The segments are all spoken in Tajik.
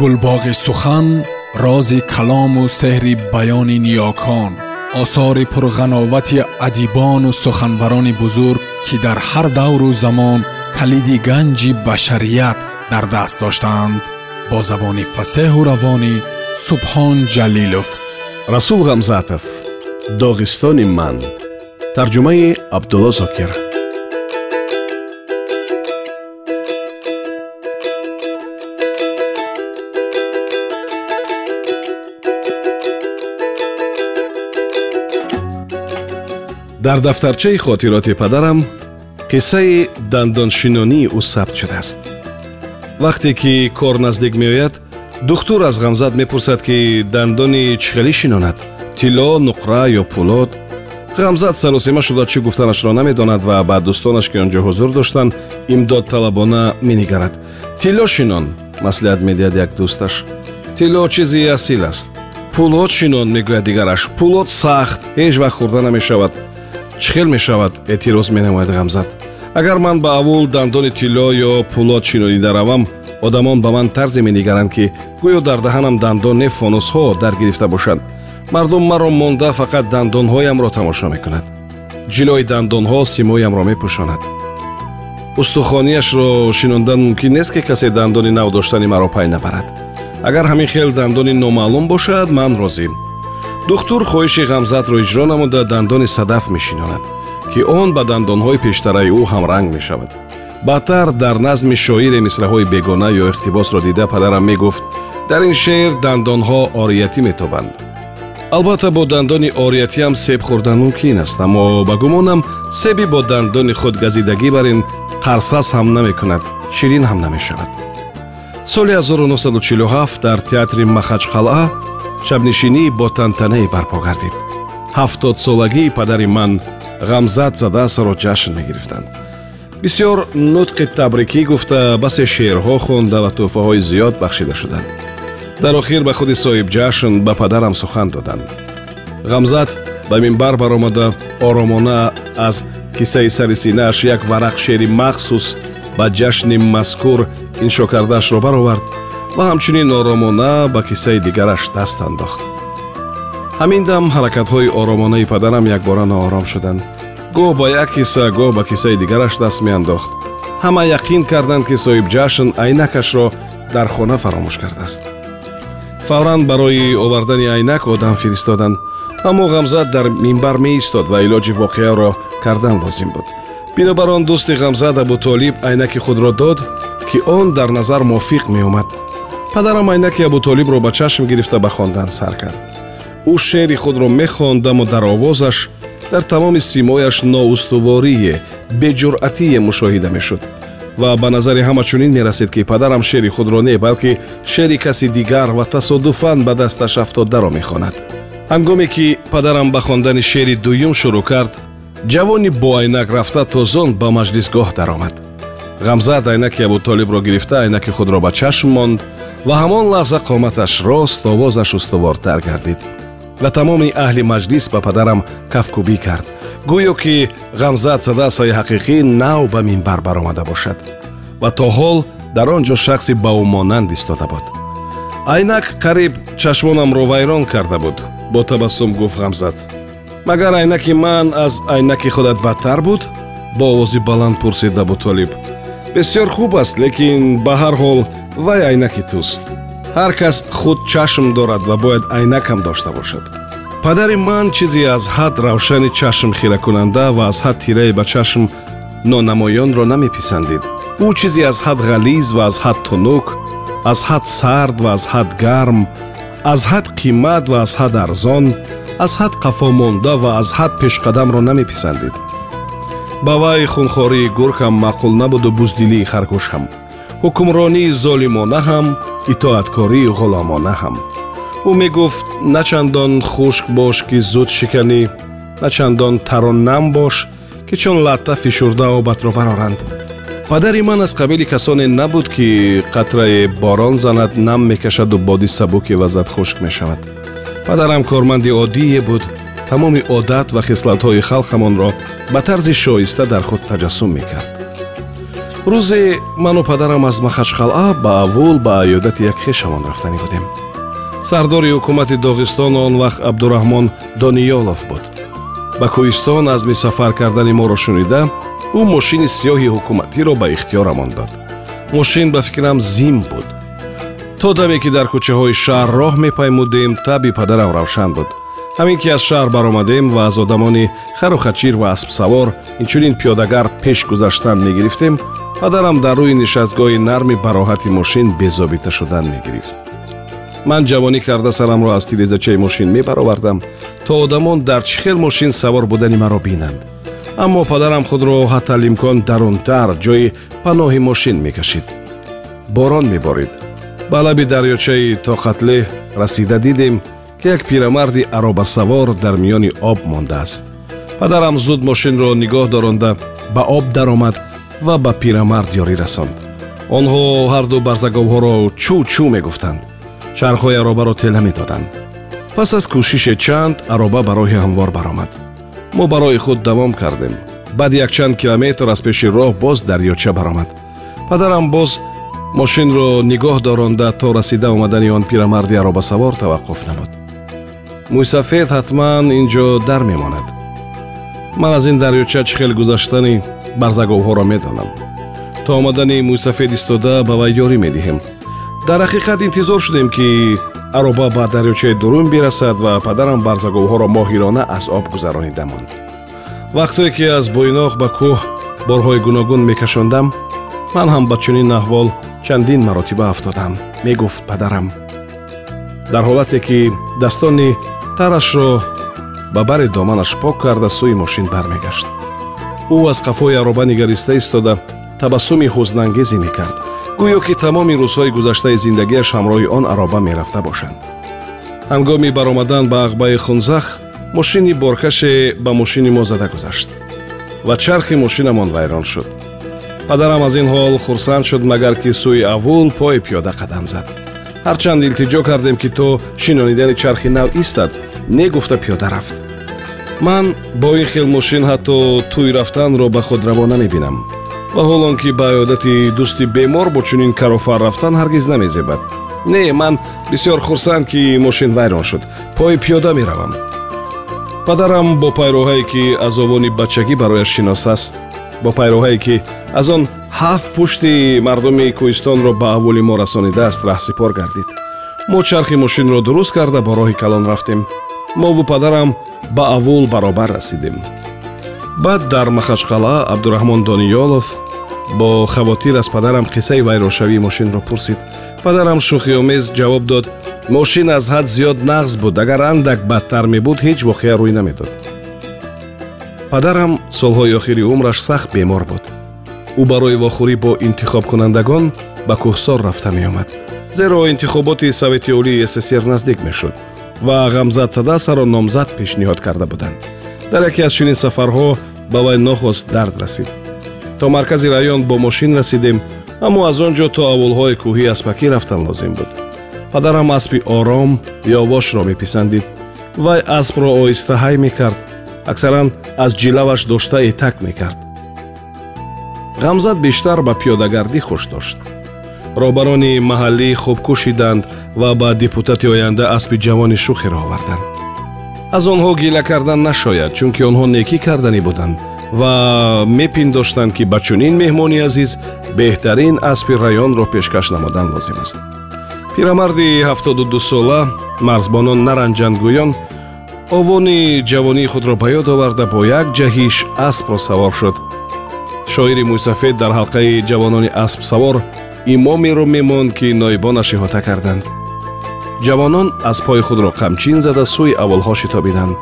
гулбоғи сухан рози калому сеҳри баёни ниёкон осори пурғановати адибону суханбарони бузург ки дар ҳар давру замон калиди ганҷи башарият дар даст доштаанд бо забони фасеҳу равонӣ субҳон ҷалилов. Расул ғамзатов доғистони ман. Тарҷумаи абдулло зокир дар дафтарчаи хотироти падарам қиссаи дандоншинонии ӯ сабт шудааст. Вақте ки кор наздик меояд духтур аз ғамзат мепурсад ки дандони чӣ хелӣ шинонад. Тилло нуқра ё пулод ғамзат саросима шуда чӣ гуфтанашро намедонад ва ба дӯстонаш ки он ҷо ҳузур доштанд имдодталабона менигарад. Тилло шинон маслиҳат медиҳад як дӯсташ. Тилло чизи асил аст. Пулод шинон мегӯяд дигараш. Пулод сахт ҳеҷ вақт хӯрда намешавад чӣ хел мешавад эътироз менамояд ғамзат. Агар ман ба аввул дандони тилло ё пулод шинонида равам одамон ба ман тарзе менигаранд ки гӯё дар даҳанам дандон не фонусҳо даргирифта бошанд. Мардум маро монда фақат дандонҳоямро тамошо мекунад. Ҷилои дандонҳо симоямро мепӯшонад. Устухонияшро шинондан мумкин нест ки касе дандони нав доштани маро пай набарад. Агар ҳамин хел дандони номаълум бошад ман розим духтур хоҳиши ғамзатро иҷро намуда дандони садаф мешинонад ки он ба дандонҳои пештараи ӯ ҳамранг мешавад. Баъдтар дар назми шоире мисраҳои бегона ё ихтибосро дида падарам мегуфт дар ин шеър дандонҳо ориятӣ метобанд албатта бо дандони ориятиам себ хӯрдан мумкин аст аммо ба гумонам себи бо дандони худ газидагӣ бар ин қарсас ҳам намекунад ширин ҳам намешавад. Соли 1947 дар театри махачқалъа шабнишинӣ бо тантанае барпо гардид. Ҳафтодсолагии падари ман ғамзат зада асаро ҷашн мегирифтанд. Бисьёр нутқи табрикӣ гуфта басе шеърҳо хонда ва тӯҳфаҳои зиёд бахшида шуданд. Дар охир ба худи соҳибҷашн ба падарам сухан доданд. Ғамзат ба минбар баромада оромона аз киссаи сари синааш як варақ шеъри махсус ба ҷашни мазкур иншо кардаашро баровард ва ҳамчунин оромона ба киссаи дигараш даст андохт. Ҳамин дам ҳаракатҳои оромонаи падарам якбора ноором шуданд. Гоҳ ба як кисса гоҳ ба киссаи дигараш даст меандохт. Ҳама яқин карданд ки соҳибҷашн айнакашро дар хона фаромӯш кардааст. Фавран барои овардани айнак одам фиристоданд аммо ғамзат дар минбар меистод ва илоҷи воқеаро кардан лозим буд. Бинобар он дӯсти ғамзат абутолиб айнаки худро дод ки он дар назар мувофиқ меомад падарам айнаки абутолибро ба чашм гирифта ба хондан сар кард. Ӯ шеъри худро мехонд аммо дар овозаш дар тамоми симояш ноустуворие беҷуръатие мушоҳида мешуд. Ва ба назари ҳама чунин мерасид ки падарам шеъри худро не балки шеъри каси дигар ва тасодуфан ба дасташ афтодаро мехонад. Ҳангоме ки падарам ба хондани шеъри дуюм шурӯъ кард ҷавони боайнак рафта тозон ба маҷлисгоҳ даромад. Ғамзат айнаки абутолибро гирифта айнаки худро ба чашм монд ва ҳамон лаҳза қоматаш рост овозаш устувортар гардид. Ва тамоми аҳли маҷлис ба падарам кафкӯбӣ кард. Гӯё ки ғамзат садасои ҳақиқӣ нав ба минбар баромада бошад. Ва то ҳол дар он ҷо шахси ба ӯ монанд истода буд. Айнак қариб чашмонамро вайрон карда буд. Бо табассум гуфт ғамзат. Магар айнаки ман аз айнаки худат бадтар буд? Бо овози баланд пурсид абутолиб. Бисьёр хуб аст лекин ба ҳар ҳол вай айнаки туст ҳар кас худ чашм дорад ва бояд айнакам дошта бошад падари ман чизе аз ҳад равшани чашм хиракунанда ва аз ҳад тирае ба чашм нонамоёнро намеписандид ӯ чизе аз ҳад ғализ ва аз ҳад тунук аз ҳад сард ва аз ҳад гарм аз ҳад қимат ва аз ҳад арзон аз ҳад қафомонда ва аз ҳад пешқадамро намеписандид ба вай хунхории гург ҳам маъқул набуду буздилии харгӯш ҳам ҳукмронии золимона ҳам итоаткории ғуломона ҳам. Ӯ мегуфт на чандон хушк бош ки зуд шиканӣ на чандон тару нам бош ки чун латта фишурда обатро бароранд падари ман аз қабили касоне набуд ки қатрае борон занад нам мекашаду боди сабуки вазад хушк мешавад. Падарам корманди оддие буд тамоми одат ва хислатҳои халқамонро ба тарзи шоиста дар худ таҷассум мекард рӯзе ману падарам аз махачқалъа ба аввул ба аёдати як хешамон рафтанӣ будем. Сардори ҳукумати доғистон он вақт абдураҳмон дониёлов буд. Ба кӯҳистон азми сафар кардани моро шунида ӯ мошини сиёҳи ҳукуматиро ба ихтиёрамон дод. Мошин ба фикрам зим буд. То даме ки дар кӯчаҳои шаҳр роҳ мепаймудем таби падарам равшан буд. Ҳамин ки аз шаҳр баромадем ва аз одамони харухачир ва аспсавор инчунин пиёдагар пеш гузаштан мегирифтем падарам дар рӯи нишастгоҳи нарми бароҳати мошин безобита шудан мегирифт. Ман ҷавонӣ карда сарамро аз тирезачаи мошин мебаровардам то одамон дар чӣ хел мошин савор будани маро бинанд. Аммо падарам худро ҳаталимкон дарунтар ҷои паноҳи мошин мекашид. Борон меборид. Ба лаби дарёчаи тоқатле расида дидем ки як пирамарди аробасавор дар миёни об мондааст. Падарам зуд мошинро нигоҳ доронда ба об даромад ва ба пирамард ёрӣ расонд. Онҳо ҳарду барзаговҳоро чӯ чӯ мегуфтанд. Чархҳои аробаро тела медоданд. Пас аз кӯшише чанд ароба ба роҳи ҳамвор баромад. Мо барои худ давом кардем. Баъди якчанд километр аз пеши роҳ боз дарёча баромад. Падарам боз мошинро нигоҳ доронда то расида омадани он пирамарди аробасавор таваққуф намуд. Мӯйсафед ҳатман ин ҷо дар мемонад ман аз ин дарёча чӣ хел гузаштани барзаговҳоро медонам. То омадани мӯйсафед истода ба вай ёрӣ медиҳем. Дар ҳақиқат интизор шудем ки ароба ба дарёчаи дурун бирасад ва падарам барзаговҳоро моҳирона аз об гузаронида монд вақтое ки аз буйноқ ба кӯҳ борҳои гуногун мекашондам ман ҳам ба чунин аҳвол чандин маротиба афтодам мегуфт падарам. Дар ҳолате ки дастони тарашро ба бари доманаш пок карда сӯи мошин бармегашт. Ӯ аз қафои ароба нигариста истода табассуми ҳузнангезе мекард. Гӯё ки тамоми рӯзҳои гузаштаи зиндагиаш ҳамроҳи он ароба мерафта бошанд. Ҳангоми баромадан ба ағбаи хунзах мошини боркаше ба мошини мо зада гузашт ва чархи мошинамон вайрон шуд. Падарам аз ин ҳол хурсанд шуд магар ки сӯи аввул пои пиёда қадам зад. Ҳарчанд илтиҷо кардем ки то шинонидани чархи нав истад негуфта пиёда рафт. Ман бо ин хел мошин ҳатто тӯй рафтанро ба худ раво намебинам ва ҳол он ки ба оёдати дӯсти бемор бо чунин карофар рафтан ҳаргиз намезебад. Не ман бисёр хурсанд ки мошин вайрон шуд. Пои пиёда меравам. Падарам бо пайроҳае ки аз овони бачагӣ барояш шинос аст бо пайроҳае ки аз он ҳафт пушти мардуми кӯҳистонро ба аввули мо расонидааст раҳсипор гардид. Мо чархи мошинро дуруст карда бо роҳи калон рафтем мову падарам ба аввул баробар расидем. Баъд дар махачқалъа абдураҳмон дониёлов бо хавотир аз падарам қиссаи вайроншавии мошинро пурсид. Падарам шӯхиомез ҷавоб дод мошин аз ҳад зиёд нағз буд агар андак бадтар мебуд ҳеҷ воқеа рӯй намедод падарам солҳои охири умраш сахт бемор буд. Ӯ барои вохӯрӣ бо интихобкунандагон ба кӯҳсор рафта меомад зеро интихоботи совети олии ссср наздик мешуд ва ғамзат садасаро номзад пешниҳод карда буданд. Дар яке аз чунин сафарҳо ба вай нохост дард расид. То маркази раён бо мошин расидем аммо аз он ҷо то авулҳои кӯҳӣ аспакӣ рафтан лозим буд. Падарам аспи ором ёвошро меписандид. Вай аспро оҳиста ҳай мекард аксаран аз ҷилаваш дошта этак мекард. Ғамзат бештар ба пиёдагардӣ хуш дошт роҳбарони маҳаллӣ хуб кӯшиданд ва ба депутати оянда аспи ҷавони шухеро оварданд аз онҳо гила кардан нашояд чунки онҳо некӣ карданӣ буданд ва мепиндоштанд ки ба чунин меҳмони азиз беҳтарин аспи раёнро пешкаш намудан лозим аст. Пирамарди ҳафтоду дусола марзбонон наранҷандгӯён овони ҷавонии худро ба ёд оварда бо як ҷаҳиш аспро савор шуд. Шоири мӯйсафед дар ҳалқаи ҷавонони аспсавор имомеро мемонд ки ноибонаш иҳота карданд. Ҷавонон аз пои худро қамчин зада сӯи аввалҳо шитобиданд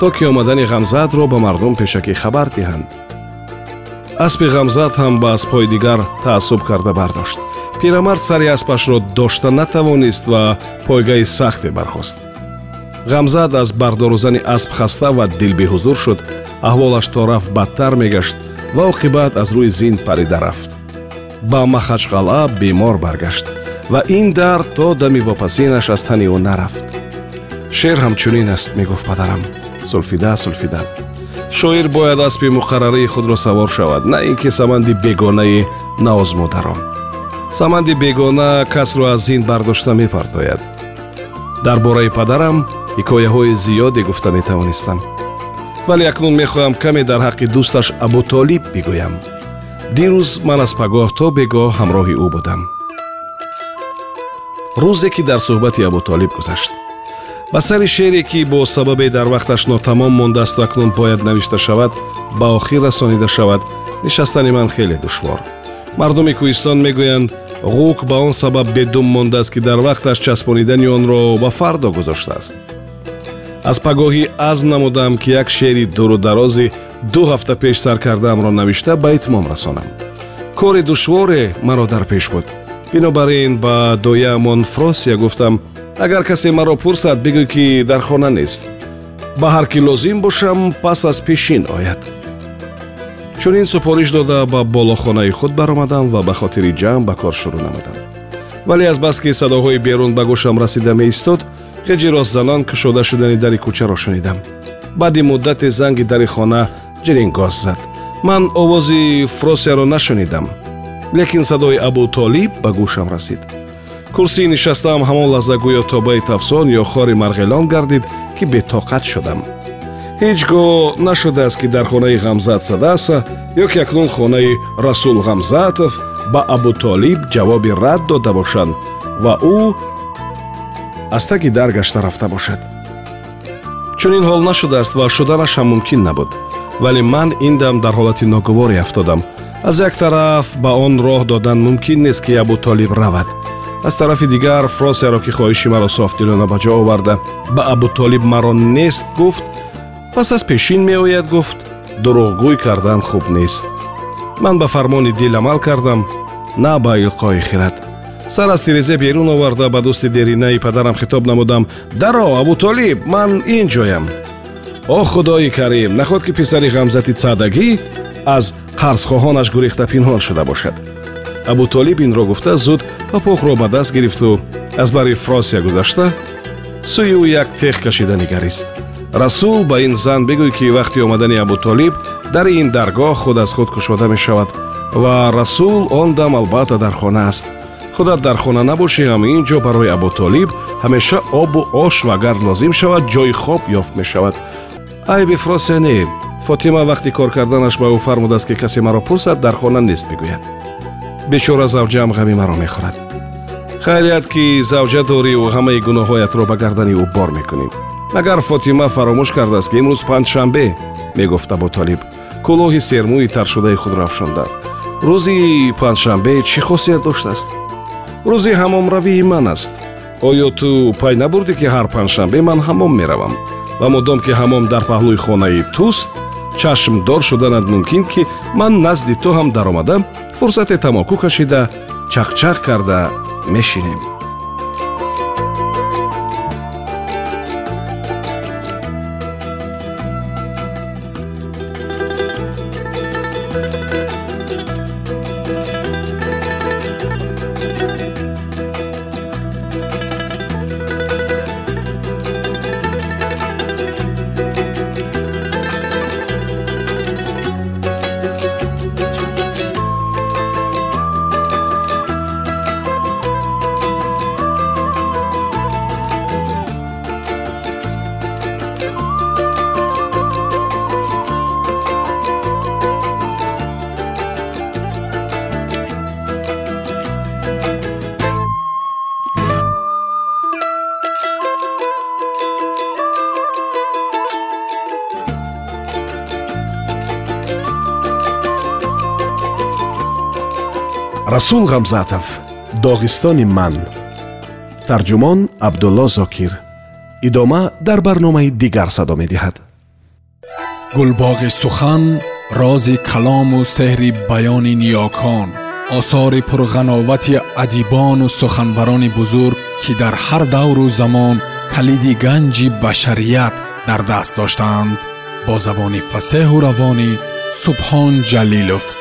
то ки омадани ғамзатро ба мардум пешакӣ хабар диҳанд. Аспи ғамзат ҳам ба аспҳои дигар таассуб карда бардошт. Пирамард сари аспашро дошта натавонист ва пойгаи сахте бархост. Ғамзад аз бардорузани асп хаста ва дилбеҳузур шуд. Аҳволаш то рафт бадтар мегашт ва оқибат аз рӯи зин парида рафт ба махачқалъа бемор баргашт ва ин дар то дами вопасинаш аз тани ӯ нарафт. Шеър ҳамчунин аст мегуфт падарам. Сулфида сулфида шоир бояд аспи муқаррарии худро савор шавад на ин ки саманди бегонаи наозмударон. Саманди бегона касро аз зин бардошта мепартояд. Дар бораи падарам ҳикояҳои зиёде гуфта метавонистам. Вале акнун мехоҳам каме дар ҳаққи дӯсташ абутолиб бигӯям дирӯз ман аз пагоҳ то бегоҳ ҳамроҳи ӯ будам. Рӯзе ки дар суҳбати абутолиб гузашт. Ба сари шеъре ки бо сабабе дар вақташ нотамом мондаасту акнун бояд навишта шавад ба охир расонида шавад нишастани ман хеле душвор. Мардуми кӯҳистон мегӯянд ғук ба он сабаб бедум мондааст ки дар вақташ часпонидани онро ба фардо гузоштааст аз пагоҳӣ азм намудам ки як шеъри дуру дарози ду ҳафта пеш сар кардаамро навишта ба итмом расонам. Кори душворе маро дар пеш буд. Бинобар ин ба дояамон фросия гуфтам агар касе маро пурсад бигӯй ки дар хона нест. Ба ҳар ки лозим бошам пас аз пешин ояд. Чунин супориш дода ба болохонаи худ баромадам ва ба хотири ҷамъ ба кор шурӯъ намудам. Вале аз бас ки садоҳои берун ба гӯшам расида меистод ғиҷи ростзанон кушода шудани дари кӯчаро шунидам. Баъди муддате занги дари хона ҷирингоз зад. Ман овози фросияро нашунидам. Лекин садои абутолиб ба гӯшам расид. Курсии нишастаам ҳамон лаҳза гӯё тобаи тафсон ё хори марғелон гардид ки бетоқат шудам. Ҳеҷ гоҳ нашудааст ки дар хонаи ғамзат задааста ё ки акнун хонаи расул ғамзатов ба абутолиб ҷавоби рад дода бошанд ва ӯ аз таги дар гашта рафта бошад. Чунин ҳол нашудааст ва шуданашам мумкин набуд вале ман ин дам дар ҳолати ногуворе афтодам аз як тараф ба он роҳ додан мумкин нест ки абутолиб равад. Аз тарафи дигар фросияро ки хоҳиши маро софдилона ба ҷо оварда. Ба абутолиб маро нест гуфт. Пас аз пешин меояд гуфт. Дурӯғгӯй кардан хуб нест. Ман ба фармони дил амал кардам на ба илқои хирад сар аз тиреза берун оварда ба дӯсти деринаи падарам хитоб намудам. Даро абутолиб ман ин ҷоям о худои карим наход ки писари ғамзати цадагӣ аз қарзхоҳонаш гурехта пинҳон шуда бошад. Абутолиб инро гуфта зуд папохро ба даст гирифту аз бари фросия гузашта сӯи ӯ як теғ кашида нигарист. Расул ба ин зан бигӯй ки вақти омадани абутолиб дари ин даргоҳ худ аз худ кушода мешавад. Ва расул он дам албатта дар хона аст. Худат дар хона набошӣ ҳам ин ҷо барои абутолиб ҳамеша обу ош ва агар лозим шавад ҷои хоб ёфт мешавад айби фросия не фотима вақти кор карданаш ба ӯ фармудааст ки касе маро пурсад дар хона нест мегӯяд. Бечора завҷаам ғами маро мехӯрад. Хайрият ки завҷа дориву ҳамаи гуноҳҳоятро ба гардани ӯ бор мекунем. Магар фотима фаромӯш кардааст ки имрӯз панҷшанбе мегуфт абутолиб кӯлоҳи сермӯи таршудаи худро афшонда рӯзи панҷшанбе чӣ хосият доштааст? Рӯзи ҳамомравии ман аст. Оё ту пай набурдӣ ки ҳар панҷшанбе ман ҳамом меравам ва мудом ки ҳамом дар паҳлӯи хонаи туст чашмдор шуданад мумкин ки ман назди ту ҳам даромада фурсате тамоку кашида чахчах карда мешинем расул ғамзатов доғистони ман. Тарҷумон абдулло зокир. Идома дар барномаи дигар садо медиҳад. Гулбоғи сухан рози калому сеҳри баёни ниёкон осори пурғановати адибону суханварони бузург ки дар ҳар давру замон калиди ганҷи башарият дар даст доштаанд бо забони фасеҳу равонӣ субҳон ҷалилов